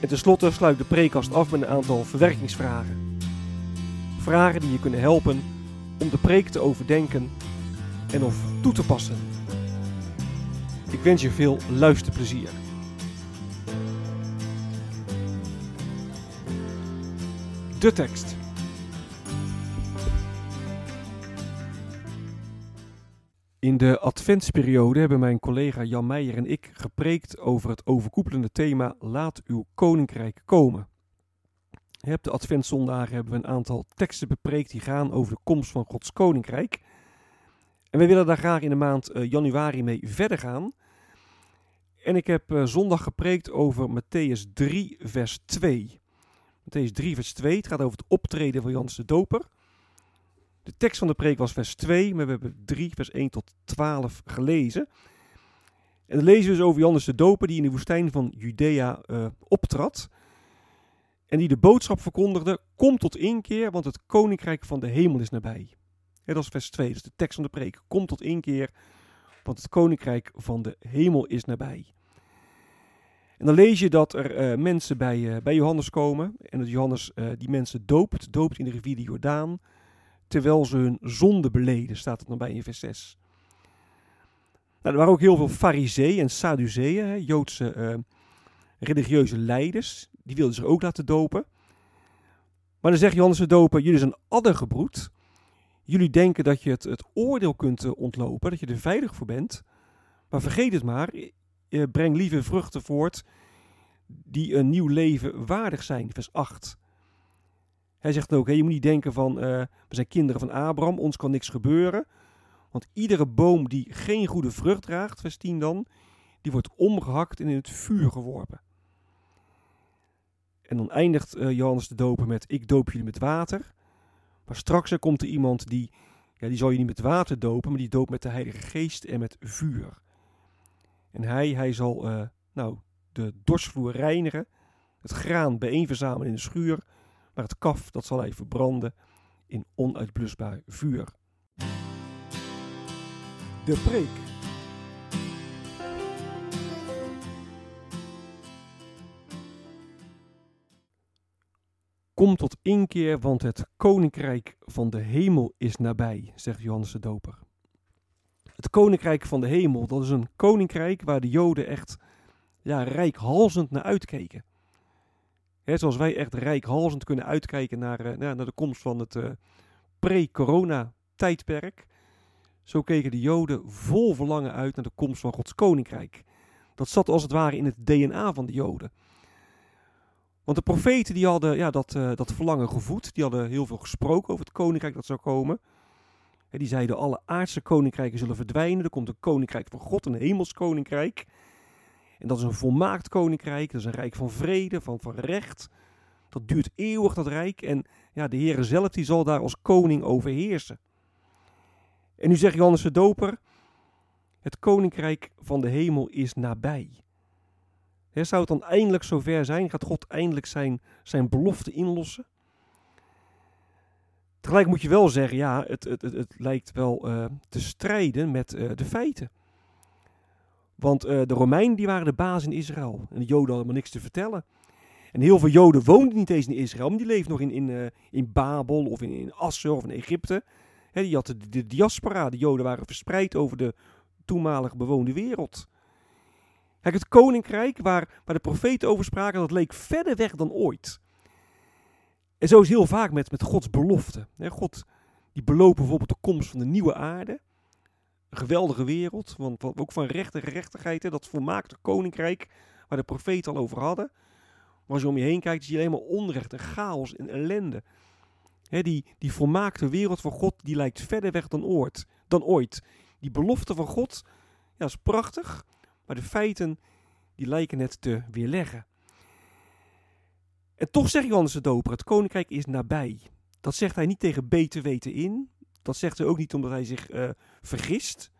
En tenslotte sluit de preekkast af met een aantal verwerkingsvragen. Vragen die je kunnen helpen om de preek te overdenken en of toe te passen. Ik wens je veel luisterplezier. De tekst. In de adventsperiode hebben mijn collega Jan Meijer en ik gepreekt over het overkoepelende thema Laat uw koninkrijk komen. Op de adventzondagen hebben we een aantal teksten bepreekt die gaan over de komst van Gods koninkrijk. En we willen daar graag in de maand uh, januari mee verder gaan. En ik heb uh, zondag gepreekt over Matthäus 3, vers 2. Matthäus 3, vers 2. Het gaat over het optreden van Johannes de Doper. De tekst van de preek was vers 2, maar we hebben 3, vers 1 tot 12 gelezen. En dan lezen we dus over Johannes de Doper die in de woestijn van Judea uh, optrad. En die de boodschap verkondigde, kom tot inkeer, want het koninkrijk van de hemel is nabij. Dat is vers 2, dat is de tekst van de preek. Kom tot inkeer, want het koninkrijk van de hemel is nabij. En dan lees je dat er uh, mensen bij, uh, bij Johannes komen. En dat Johannes die mensen doopt, doopt in de rivier de Jordaan. Terwijl ze hun zonde beleden, staat het dan bij in vers 6. Nou, er waren ook heel veel fariseeën en sadduceeën, Joodse religieuze leiders. Die wilden zich ook laten dopen. Maar dan zegt Johannes de Doper, jullie zijn addergebroed. Jullie denken dat je het, het oordeel kunt ontlopen, dat je er veilig voor bent. Maar vergeet het maar, breng lieve vruchten voort die een nieuw leven waardig zijn. Vers 8. Hij zegt ook, je moet niet denken van, uh, we zijn kinderen van Abraham, ons kan niks gebeuren. Want iedere boom die geen goede vrucht draagt, vers 10 dan, die wordt omgehakt en in het vuur geworpen. En dan eindigt uh, Johannes de Doper met, ik doop jullie met water. Maar straks er komt er iemand die, ja, die zal je niet met water dopen, maar die doopt met de Heilige Geest en met vuur. En hij, hij zal uh, nou, de dorsvloer reinigen, het graan bijeenverzamelen in de schuur, maar het kaf dat zal hij verbranden in onuitblusbaar vuur. De preek. Kom tot inkeer, want het koninkrijk van de hemel is nabij, zegt Johannes de Doper. Het koninkrijk van de hemel, dat is een koninkrijk waar de Joden echt ja, rijkhalzend naar uitkeken. Zoals wij echt rijkhalzend kunnen uitkijken naar, uh, naar de komst van het uh, pre-corona-tijdperk. Zo keken de Joden vol verlangen uit naar de komst van Gods koninkrijk. Dat zat als het ware in het DNA van de Joden. Want de profeten die hadden ja, dat, uh, dat verlangen gevoed. Die hadden heel veel gesproken over het koninkrijk dat zou komen. En die zeiden alle aardse koninkrijken zullen verdwijnen. Er komt een koninkrijk van God, een hemels koninkrijk. En dat is een volmaakt koninkrijk. Dat is een rijk van vrede, van, van recht. Dat duurt eeuwig, dat rijk. En ja, de Heer zelf die zal daar als koning overheersen. En nu zegt Johannes de Doper, het koninkrijk van de hemel is nabij. Zou het dan eindelijk zover zijn? Gaat God eindelijk zijn, zijn belofte inlossen? Tegelijk moet je wel zeggen, ja, het, het, het, lijkt wel uh, te strijden met uh, de feiten. Want uh, de Romeinen die waren de baas in Israël. En de Joden hadden maar niks te vertellen. En heel veel Joden woonden niet eens in Israël, maar die leefden nog in, in, in Babel of in, in Assur of in Egypte. He, die hadden de, de diaspora, de Joden waren verspreid over de toenmalig bewoonde wereld. Kijk, het koninkrijk waar, waar de profeten over spraken, dat leek verder weg dan ooit. En zo is heel vaak met, met Gods belofte. God die beloopt bijvoorbeeld de komst van de nieuwe aarde. Geweldige wereld, want ook van recht en gerechtigheid. Hè, dat volmaakte koninkrijk waar de profeten al over hadden. Maar als je om je heen kijkt, zie je alleen maar onrecht en chaos en ellende. die, die volmaakte wereld van God, die lijkt verder weg dan ooit. Dan ooit. Die belofte van God, ja, is prachtig. Maar de feiten, die lijken het te weerleggen. En toch zegt Johannes de Doper, het koninkrijk is nabij. Dat zegt hij niet tegen beter weten in. Dat zegt hij ook niet omdat hij zich uh, vergist.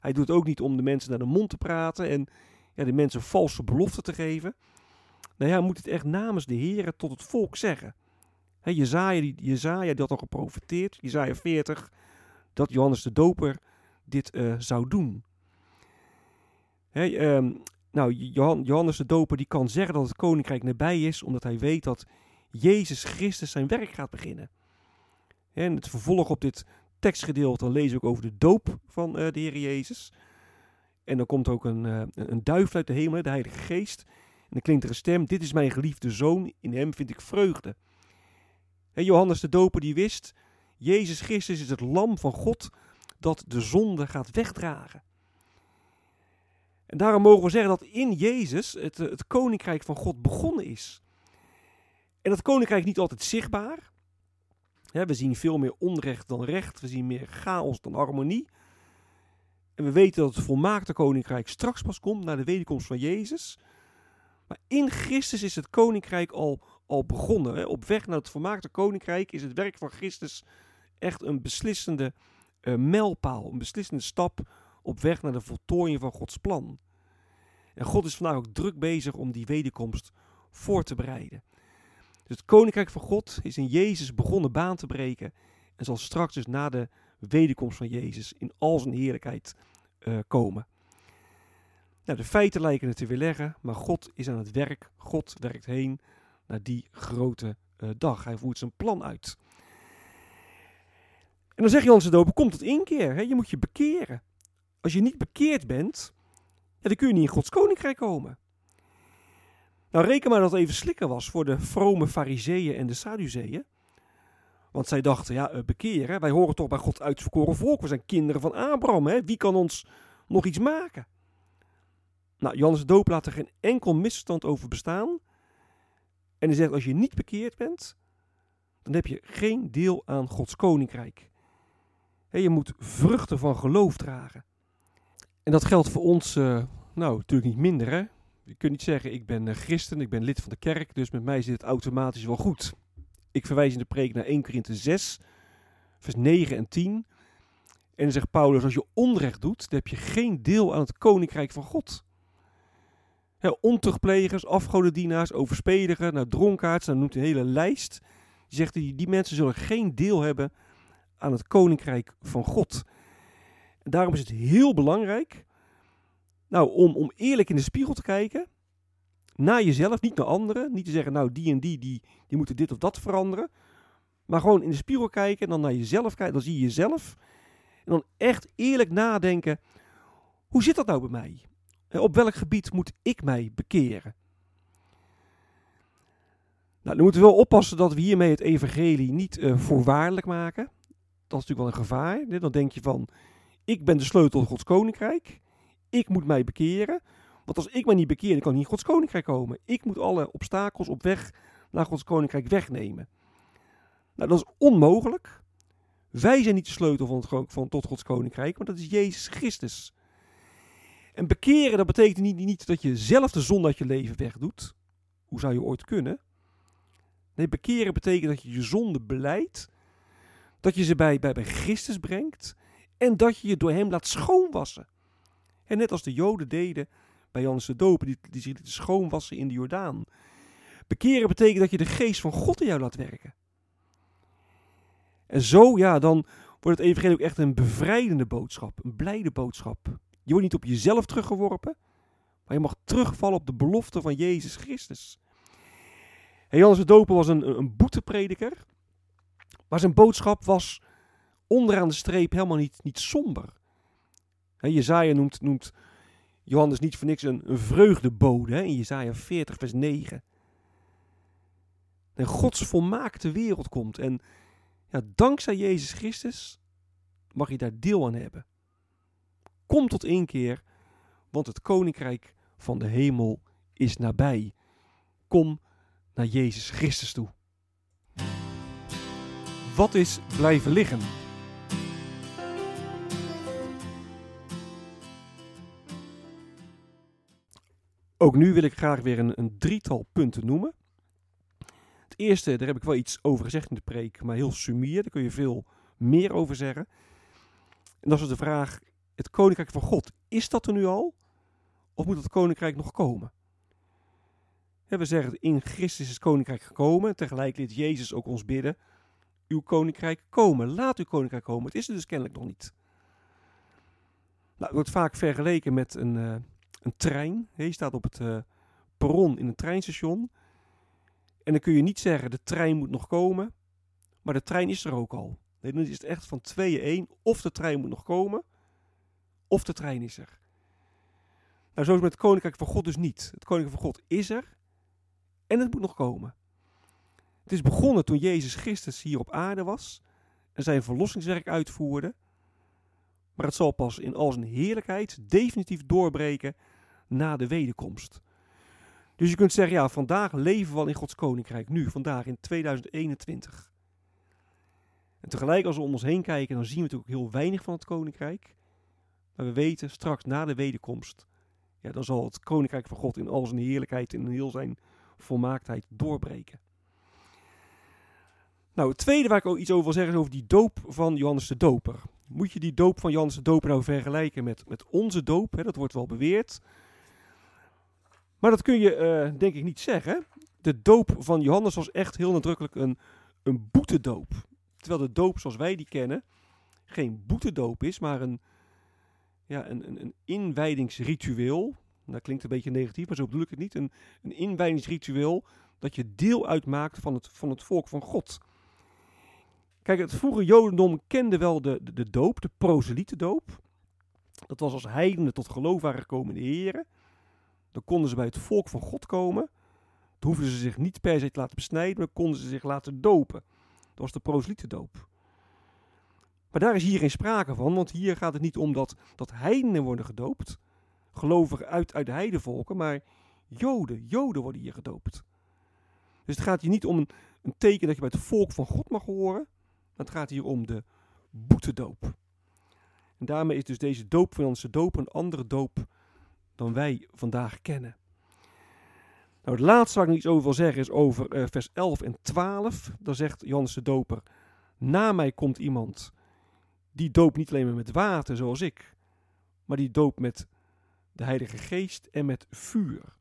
Hij doet het ook niet om de mensen naar de mond te praten en ja, de mensen valse beloften te geven. Nou hij moet het echt namens de Heeren tot het volk zeggen. He, Jezaja, Jezaja die had al geprofiteerd, Jezaja 40, dat Johannes de Doper dit uh, zou doen. Um, nou, Johannes de Doper die kan zeggen dat het koninkrijk nabij is, omdat hij weet dat Jezus Christus zijn werk gaat beginnen. En het vervolg op dit tekstgedeelte lees ik over de doop van uh, de Heer Jezus. En dan komt ook een, uh, een duif uit de hemel, de Heilige Geest. En dan klinkt er een stem, dit is mijn geliefde zoon, in hem vind ik vreugde. En Johannes de Doper die wist, Jezus Christus is het lam van God dat de zonde gaat wegdragen. En daarom mogen we zeggen dat in Jezus het, eh, het koninkrijk van God begonnen is. En dat koninkrijk niet altijd zichtbaar. We zien veel meer onrecht dan recht. We zien meer chaos dan harmonie. En we weten dat het volmaakte koninkrijk straks pas komt na de wederkomst van Jezus. Maar in Christus is het koninkrijk al, al begonnen. Op weg naar het volmaakte koninkrijk is het werk van Christus echt een beslissende uh, mijlpaal. Een beslissende stap op weg naar de voltooiing van Gods plan. En God is vandaag ook druk bezig om die wederkomst voor te bereiden. Dus het koninkrijk van God is in Jezus begonnen baan te breken en zal straks dus na de wederkomst van Jezus in al zijn heerlijkheid uh, komen. Nou, de feiten lijken het te weerleggen, maar God is aan het werk. God werkt heen naar die grote uh, dag. Hij voert zijn plan uit. En dan zeg je onze dopen, komt het inkeer. Hè? Je moet je bekeren. Als je niet bekeerd bent, dan kun je niet in Gods koninkrijk komen. Nou, reken maar dat het even slikken was voor de vrome fariseeën en de Sadduceeën. Want zij dachten, ja, eh, bekeren, wij horen toch bij God uitverkoren volk. We zijn kinderen van Abraham, hè? wie kan ons nog iets maken? Nou, Johannes de Doop laat er geen enkel misstand over bestaan. En hij zegt, als je niet bekeerd bent, dan heb je geen deel aan Gods koninkrijk. je moet vruchten van geloof dragen. En dat geldt voor ons, uh, nou, natuurlijk niet minder, hè. Je kunt niet zeggen, ik ben uh, christen, ik ben lid van de kerk, dus met mij zit het automatisch wel goed. Ik verwijs in de preek naar 1 Korinthe 6, vers 9 en 10. En dan zegt Paulus, als je onrecht doet, dan heb je geen deel aan het koninkrijk van God. Ja, ontuchtplegers, afgodendienaars, overspedigen, nou, dronkaards, dan noemt hij een hele lijst. Die zegt, die, die mensen zullen geen deel hebben aan het koninkrijk van God. Daarom is het heel belangrijk nou, om, om eerlijk in de spiegel te kijken. Naar jezelf, niet naar anderen. Niet te zeggen, nou, die en die, die, die moeten dit of dat veranderen. Maar gewoon in de spiegel kijken en dan naar jezelf kijken. Dan zie je jezelf. En dan echt eerlijk nadenken. Hoe zit dat nou bij mij? Op welk gebied moet ik mij bekeren? Nou, dan moeten we wel oppassen dat we hiermee het evangelie niet uh, voorwaardelijk maken. Dat is natuurlijk wel een gevaar. Dan denk je van, ik ben de sleutel tot Gods koninkrijk. Ik moet mij bekeren. Want als ik mij niet bekeer, dan kan ik niet in Gods koninkrijk komen. Ik moet alle obstakels op weg naar Gods koninkrijk wegnemen. Nou, dat is onmogelijk. Wij zijn niet de sleutel van, tot Gods koninkrijk, maar dat is Jezus Christus. En bekeren, dat betekent niet, niet dat je zelf de zon uit je leven wegdoet. Hoe zou je ooit kunnen? Nee, bekeren betekent dat je je zonde beleidt. Dat je ze bij, bij, bij Christus brengt. En dat je je door hem laat schoonwassen. En net als de Joden deden bij Johannes de Doper, die, die zich schoonwassen in de Jordaan. Bekeren betekent dat je de geest van God in jou laat werken. En zo, ja, dan wordt het evangelie ook echt een bevrijdende boodschap, een blijde boodschap. Je wordt niet op jezelf teruggeworpen, maar je mag terugvallen op de belofte van Jezus Christus. En Johannes de Doper was een, een boeteprediker, maar zijn boodschap was onderaan de streep helemaal niet, niet somber. He, Jezaja noemt, noemt Johannes niet voor niks een, vreugdebode hè, in Jezaja 40 vers 9. En Gods volmaakte wereld komt. En ja, dankzij Jezus Christus mag je daar deel aan hebben. Kom tot één keer, want het koninkrijk van de hemel is nabij. Kom naar Jezus Christus toe. Wat is blijven liggen? Ook nu wil ik graag weer een, een drietal punten noemen. Het eerste, daar heb ik wel iets over gezegd in de preek, maar heel sumier. Daar kun je veel meer over zeggen. En dat is de vraag: het koninkrijk van God, is dat er nu al? Of moet het koninkrijk nog komen? we zeggen in Christus is het koninkrijk gekomen. Tegelijk liet Jezus ook ons bidden: uw koninkrijk komen. Laat uw koninkrijk komen. Het is er dus kennelijk nog niet. Nou, het wordt vaak vergeleken met een, uh, een trein. je staat op het uh, perron in een treinstation. En dan kun je niet zeggen: de trein moet nog komen. Maar de trein is er ook al. Nee, dan is het echt van tweeën één. Of de trein moet nog komen, of de trein is er. Nou, zo is het met het koninkrijk van God dus niet. Het koninkrijk van God is er en het moet nog komen. Het is begonnen toen Jezus Christus hier op aarde was en zijn verlossingswerk uitvoerde. Maar het zal pas in al zijn heerlijkheid definitief doorbreken na de wederkomst. Dus je kunt zeggen, ja, vandaag leven we al in Gods koninkrijk. Nu, vandaag in 2021. En tegelijk als we om ons heen kijken, dan zien we natuurlijk heel weinig van het koninkrijk. Maar we weten straks na de wederkomst, ja, dan zal het koninkrijk van God in al zijn heerlijkheid in heel zijn volmaaktheid doorbreken. Nou, het tweede waar ik ook iets over wil zeggen is over die doop van Johannes de Doper. Moet je die doop van de Doper nou vergelijken met, met onze doop? Hè? Dat wordt wel beweerd. Maar dat kun je uh, denk ik niet zeggen. De doop van Johannes was echt heel nadrukkelijk een, een boetedoop. Terwijl de doop zoals wij die kennen geen boetedoop is, maar een, ja, een, een, een inwijdingsritueel. Dat klinkt een beetje negatief, maar zo bedoel ik het niet. Een, een inwijdingsritueel dat je deel uitmaakt van het, van het volk van God. Kijk, het vroege Jodendom kende wel de, de, doop, de proselietendoop. Dat was als heidenen tot geloof waren gekomen in de Heer. Dan konden ze bij het volk van God komen. Dan hoefden ze zich niet per se te laten besnijden, maar konden ze zich laten dopen. Dat was de proselietendoop. Maar daar is hier geen sprake van, want hier gaat het niet om dat, dat heidenen worden gedoopt. Gelovigen uit, uit de heidenvolken, maar Joden, Joden worden hier gedoopt. Dus het gaat hier niet om een, een teken dat je bij het volk van God mag horen. Het gaat hier om de boetedoop. En daarmee is dus deze doop van onze doop een andere doop dan wij vandaag kennen. Nou, het laatste waar ik iets over wil zeggen is over uh, vers 11 en 12. Daar zegt Johannes de Doper: Na mij komt iemand die doopt niet alleen maar met water zoals ik, maar die doopt met de Heilige Geest en met vuur.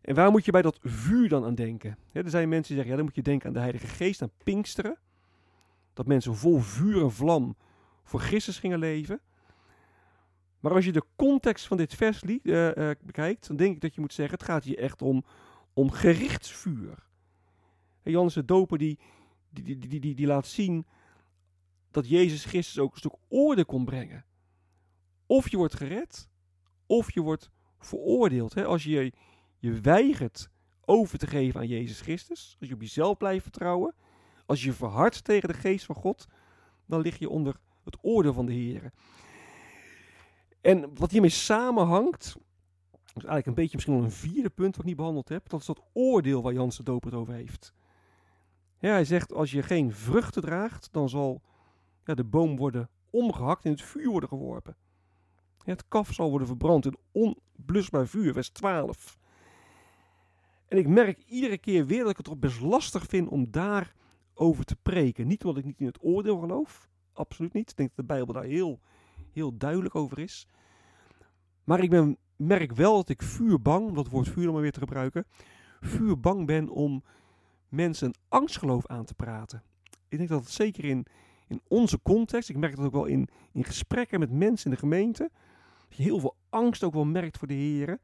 En waar moet je bij dat vuur dan aan denken? er zijn mensen die zeggen, ja, dan moet je denken aan de Heilige Geest, aan Pinksteren. Dat mensen vol vuur en vlam voor Christus gingen leven. Maar als je de context van dit vers uh, bekijkt, dan denk ik dat je moet zeggen, het gaat hier echt om, om gerichtsvuur. En Johannes de Doper die, die, die, die, die, die laat zien dat Jezus Christus ook een stuk orde kon brengen. Of je wordt gered, of je wordt veroordeeld. Hè? Als je je weigert over te geven aan Jezus Christus, als je op jezelf blijft vertrouwen, als je verhardt tegen de geest van God, dan lig je onder het oordeel van de Heer. En wat hiermee samenhangt, is eigenlijk een beetje misschien wel een vierde punt wat ik niet behandeld heb, dat is dat oordeel waar Jans de Doper het over heeft. Ja, hij zegt, als je geen vruchten draagt, dan zal ja, de boom worden omgehakt en in het vuur worden geworpen. het kaf zal worden verbrand in onblusbaar vuur, vers 12. En ik merk iedere keer weer dat ik het toch best lastig vind om daarover te preken. Niet omdat ik niet in het oordeel geloof, absoluut niet. Ik denk dat de Bijbel daar heel, heel duidelijk over is. Maar ik ben, merk wel dat ik vuurbang, om dat woord vuur maar weer te gebruiken, vuurbang ben om mensen angstgeloof aan te praten. Ik denk dat het zeker in, in onze context, ik merk dat ook wel in, in gesprekken met mensen in de gemeente, dat je heel veel angst ook wel merkt voor de heren.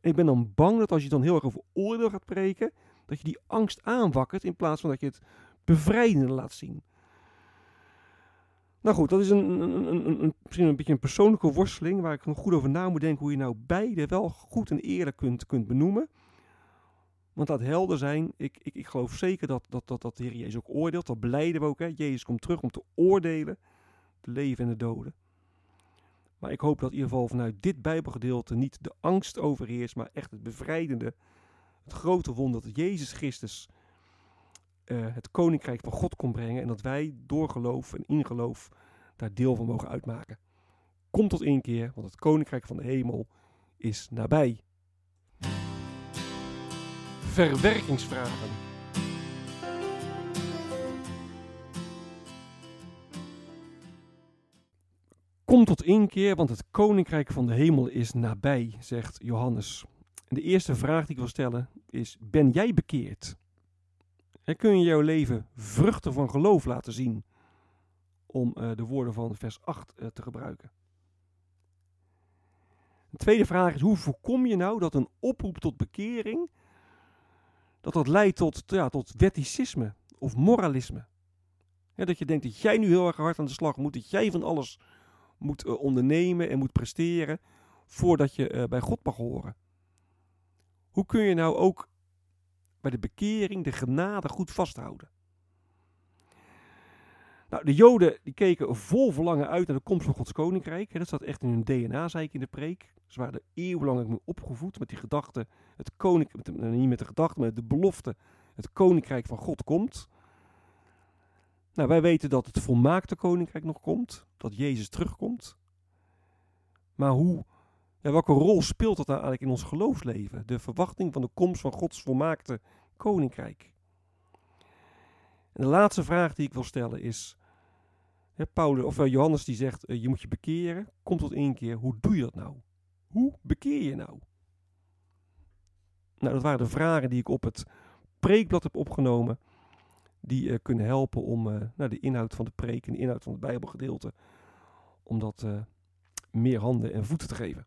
En ik ben dan bang dat als je dan heel erg over oordeel gaat preken, dat je die angst aanwakkert in plaats van dat je het bevrijdende laat zien. Nou goed, dat is een, een, een, misschien een beetje een persoonlijke worsteling waar ik nog goed over na moet denken hoe je nou beide wel goed en eerlijk kunt, kunt benoemen. Want dat helder zijn, ik, ik, ik geloof zeker dat, dat, dat, dat de Heer Jezus ook oordeelt. Dat blijden we ook. Hè. Jezus komt terug om te oordelen, de leven en de doden. Maar ik hoop dat in ieder geval vanuit dit Bijbelgedeelte niet de angst overheerst, maar echt het bevrijdende, het grote wonder dat Jezus Christus uh, het koninkrijk van God kon brengen en dat wij door geloof en in geloof daar deel van mogen uitmaken. Kom tot één keer, want het koninkrijk van de hemel is nabij. Verwerkingsvragen. Kom tot inkeer, want het koninkrijk van de hemel is nabij, zegt Johannes. De eerste vraag die ik wil stellen is: Ben jij bekeerd? Kun je jouw leven vruchten van geloof laten zien? Om uh, de woorden van vers 8 uh, eh, te gebruiken. De tweede vraag is: hoe voorkom je nou dat een oproep tot bekering dat dat leidt tot, ja, tot wetticisme of moralisme? Dat je denkt dat jij nu heel erg hard aan de slag moet, dat jij van alles moet uh, ondernemen en moet presteren voordat je bij God mag horen. Hoe kun je nou ook bij de bekering de genade goed vasthouden? Nou, de Joden die keken vol verlangen uit naar de komst van Gods koninkrijk. Dat zat echt in hun DNA, zei ik in de preek. Ze waren er eeuwenlang mee opgevoed met die gedachte, het koninkrijk, niet met de gedachte, maar de belofte, het koninkrijk van God komt. Nou, wij weten dat het volmaakte koninkrijk nog komt, dat Jezus terugkomt. Maar hoe, ja, welke rol speelt dat nou eigenlijk in ons geloofsleven? De verwachting van de komst van Gods volmaakte koninkrijk. En de laatste vraag die ik wil stellen is, hè, Paulus, of uh, Johannes die zegt, uh, je moet je bekeren, komt tot één keer, hoe doe je dat nou? Hoe bekeer je nou? Nou, dat waren de vragen die ik op het preekblad heb opgenomen die uh, kunnen helpen om nou, de inhoud van de preek en de inhoud van het Bijbelgedeelte, om dat meer handen en voeten te geven.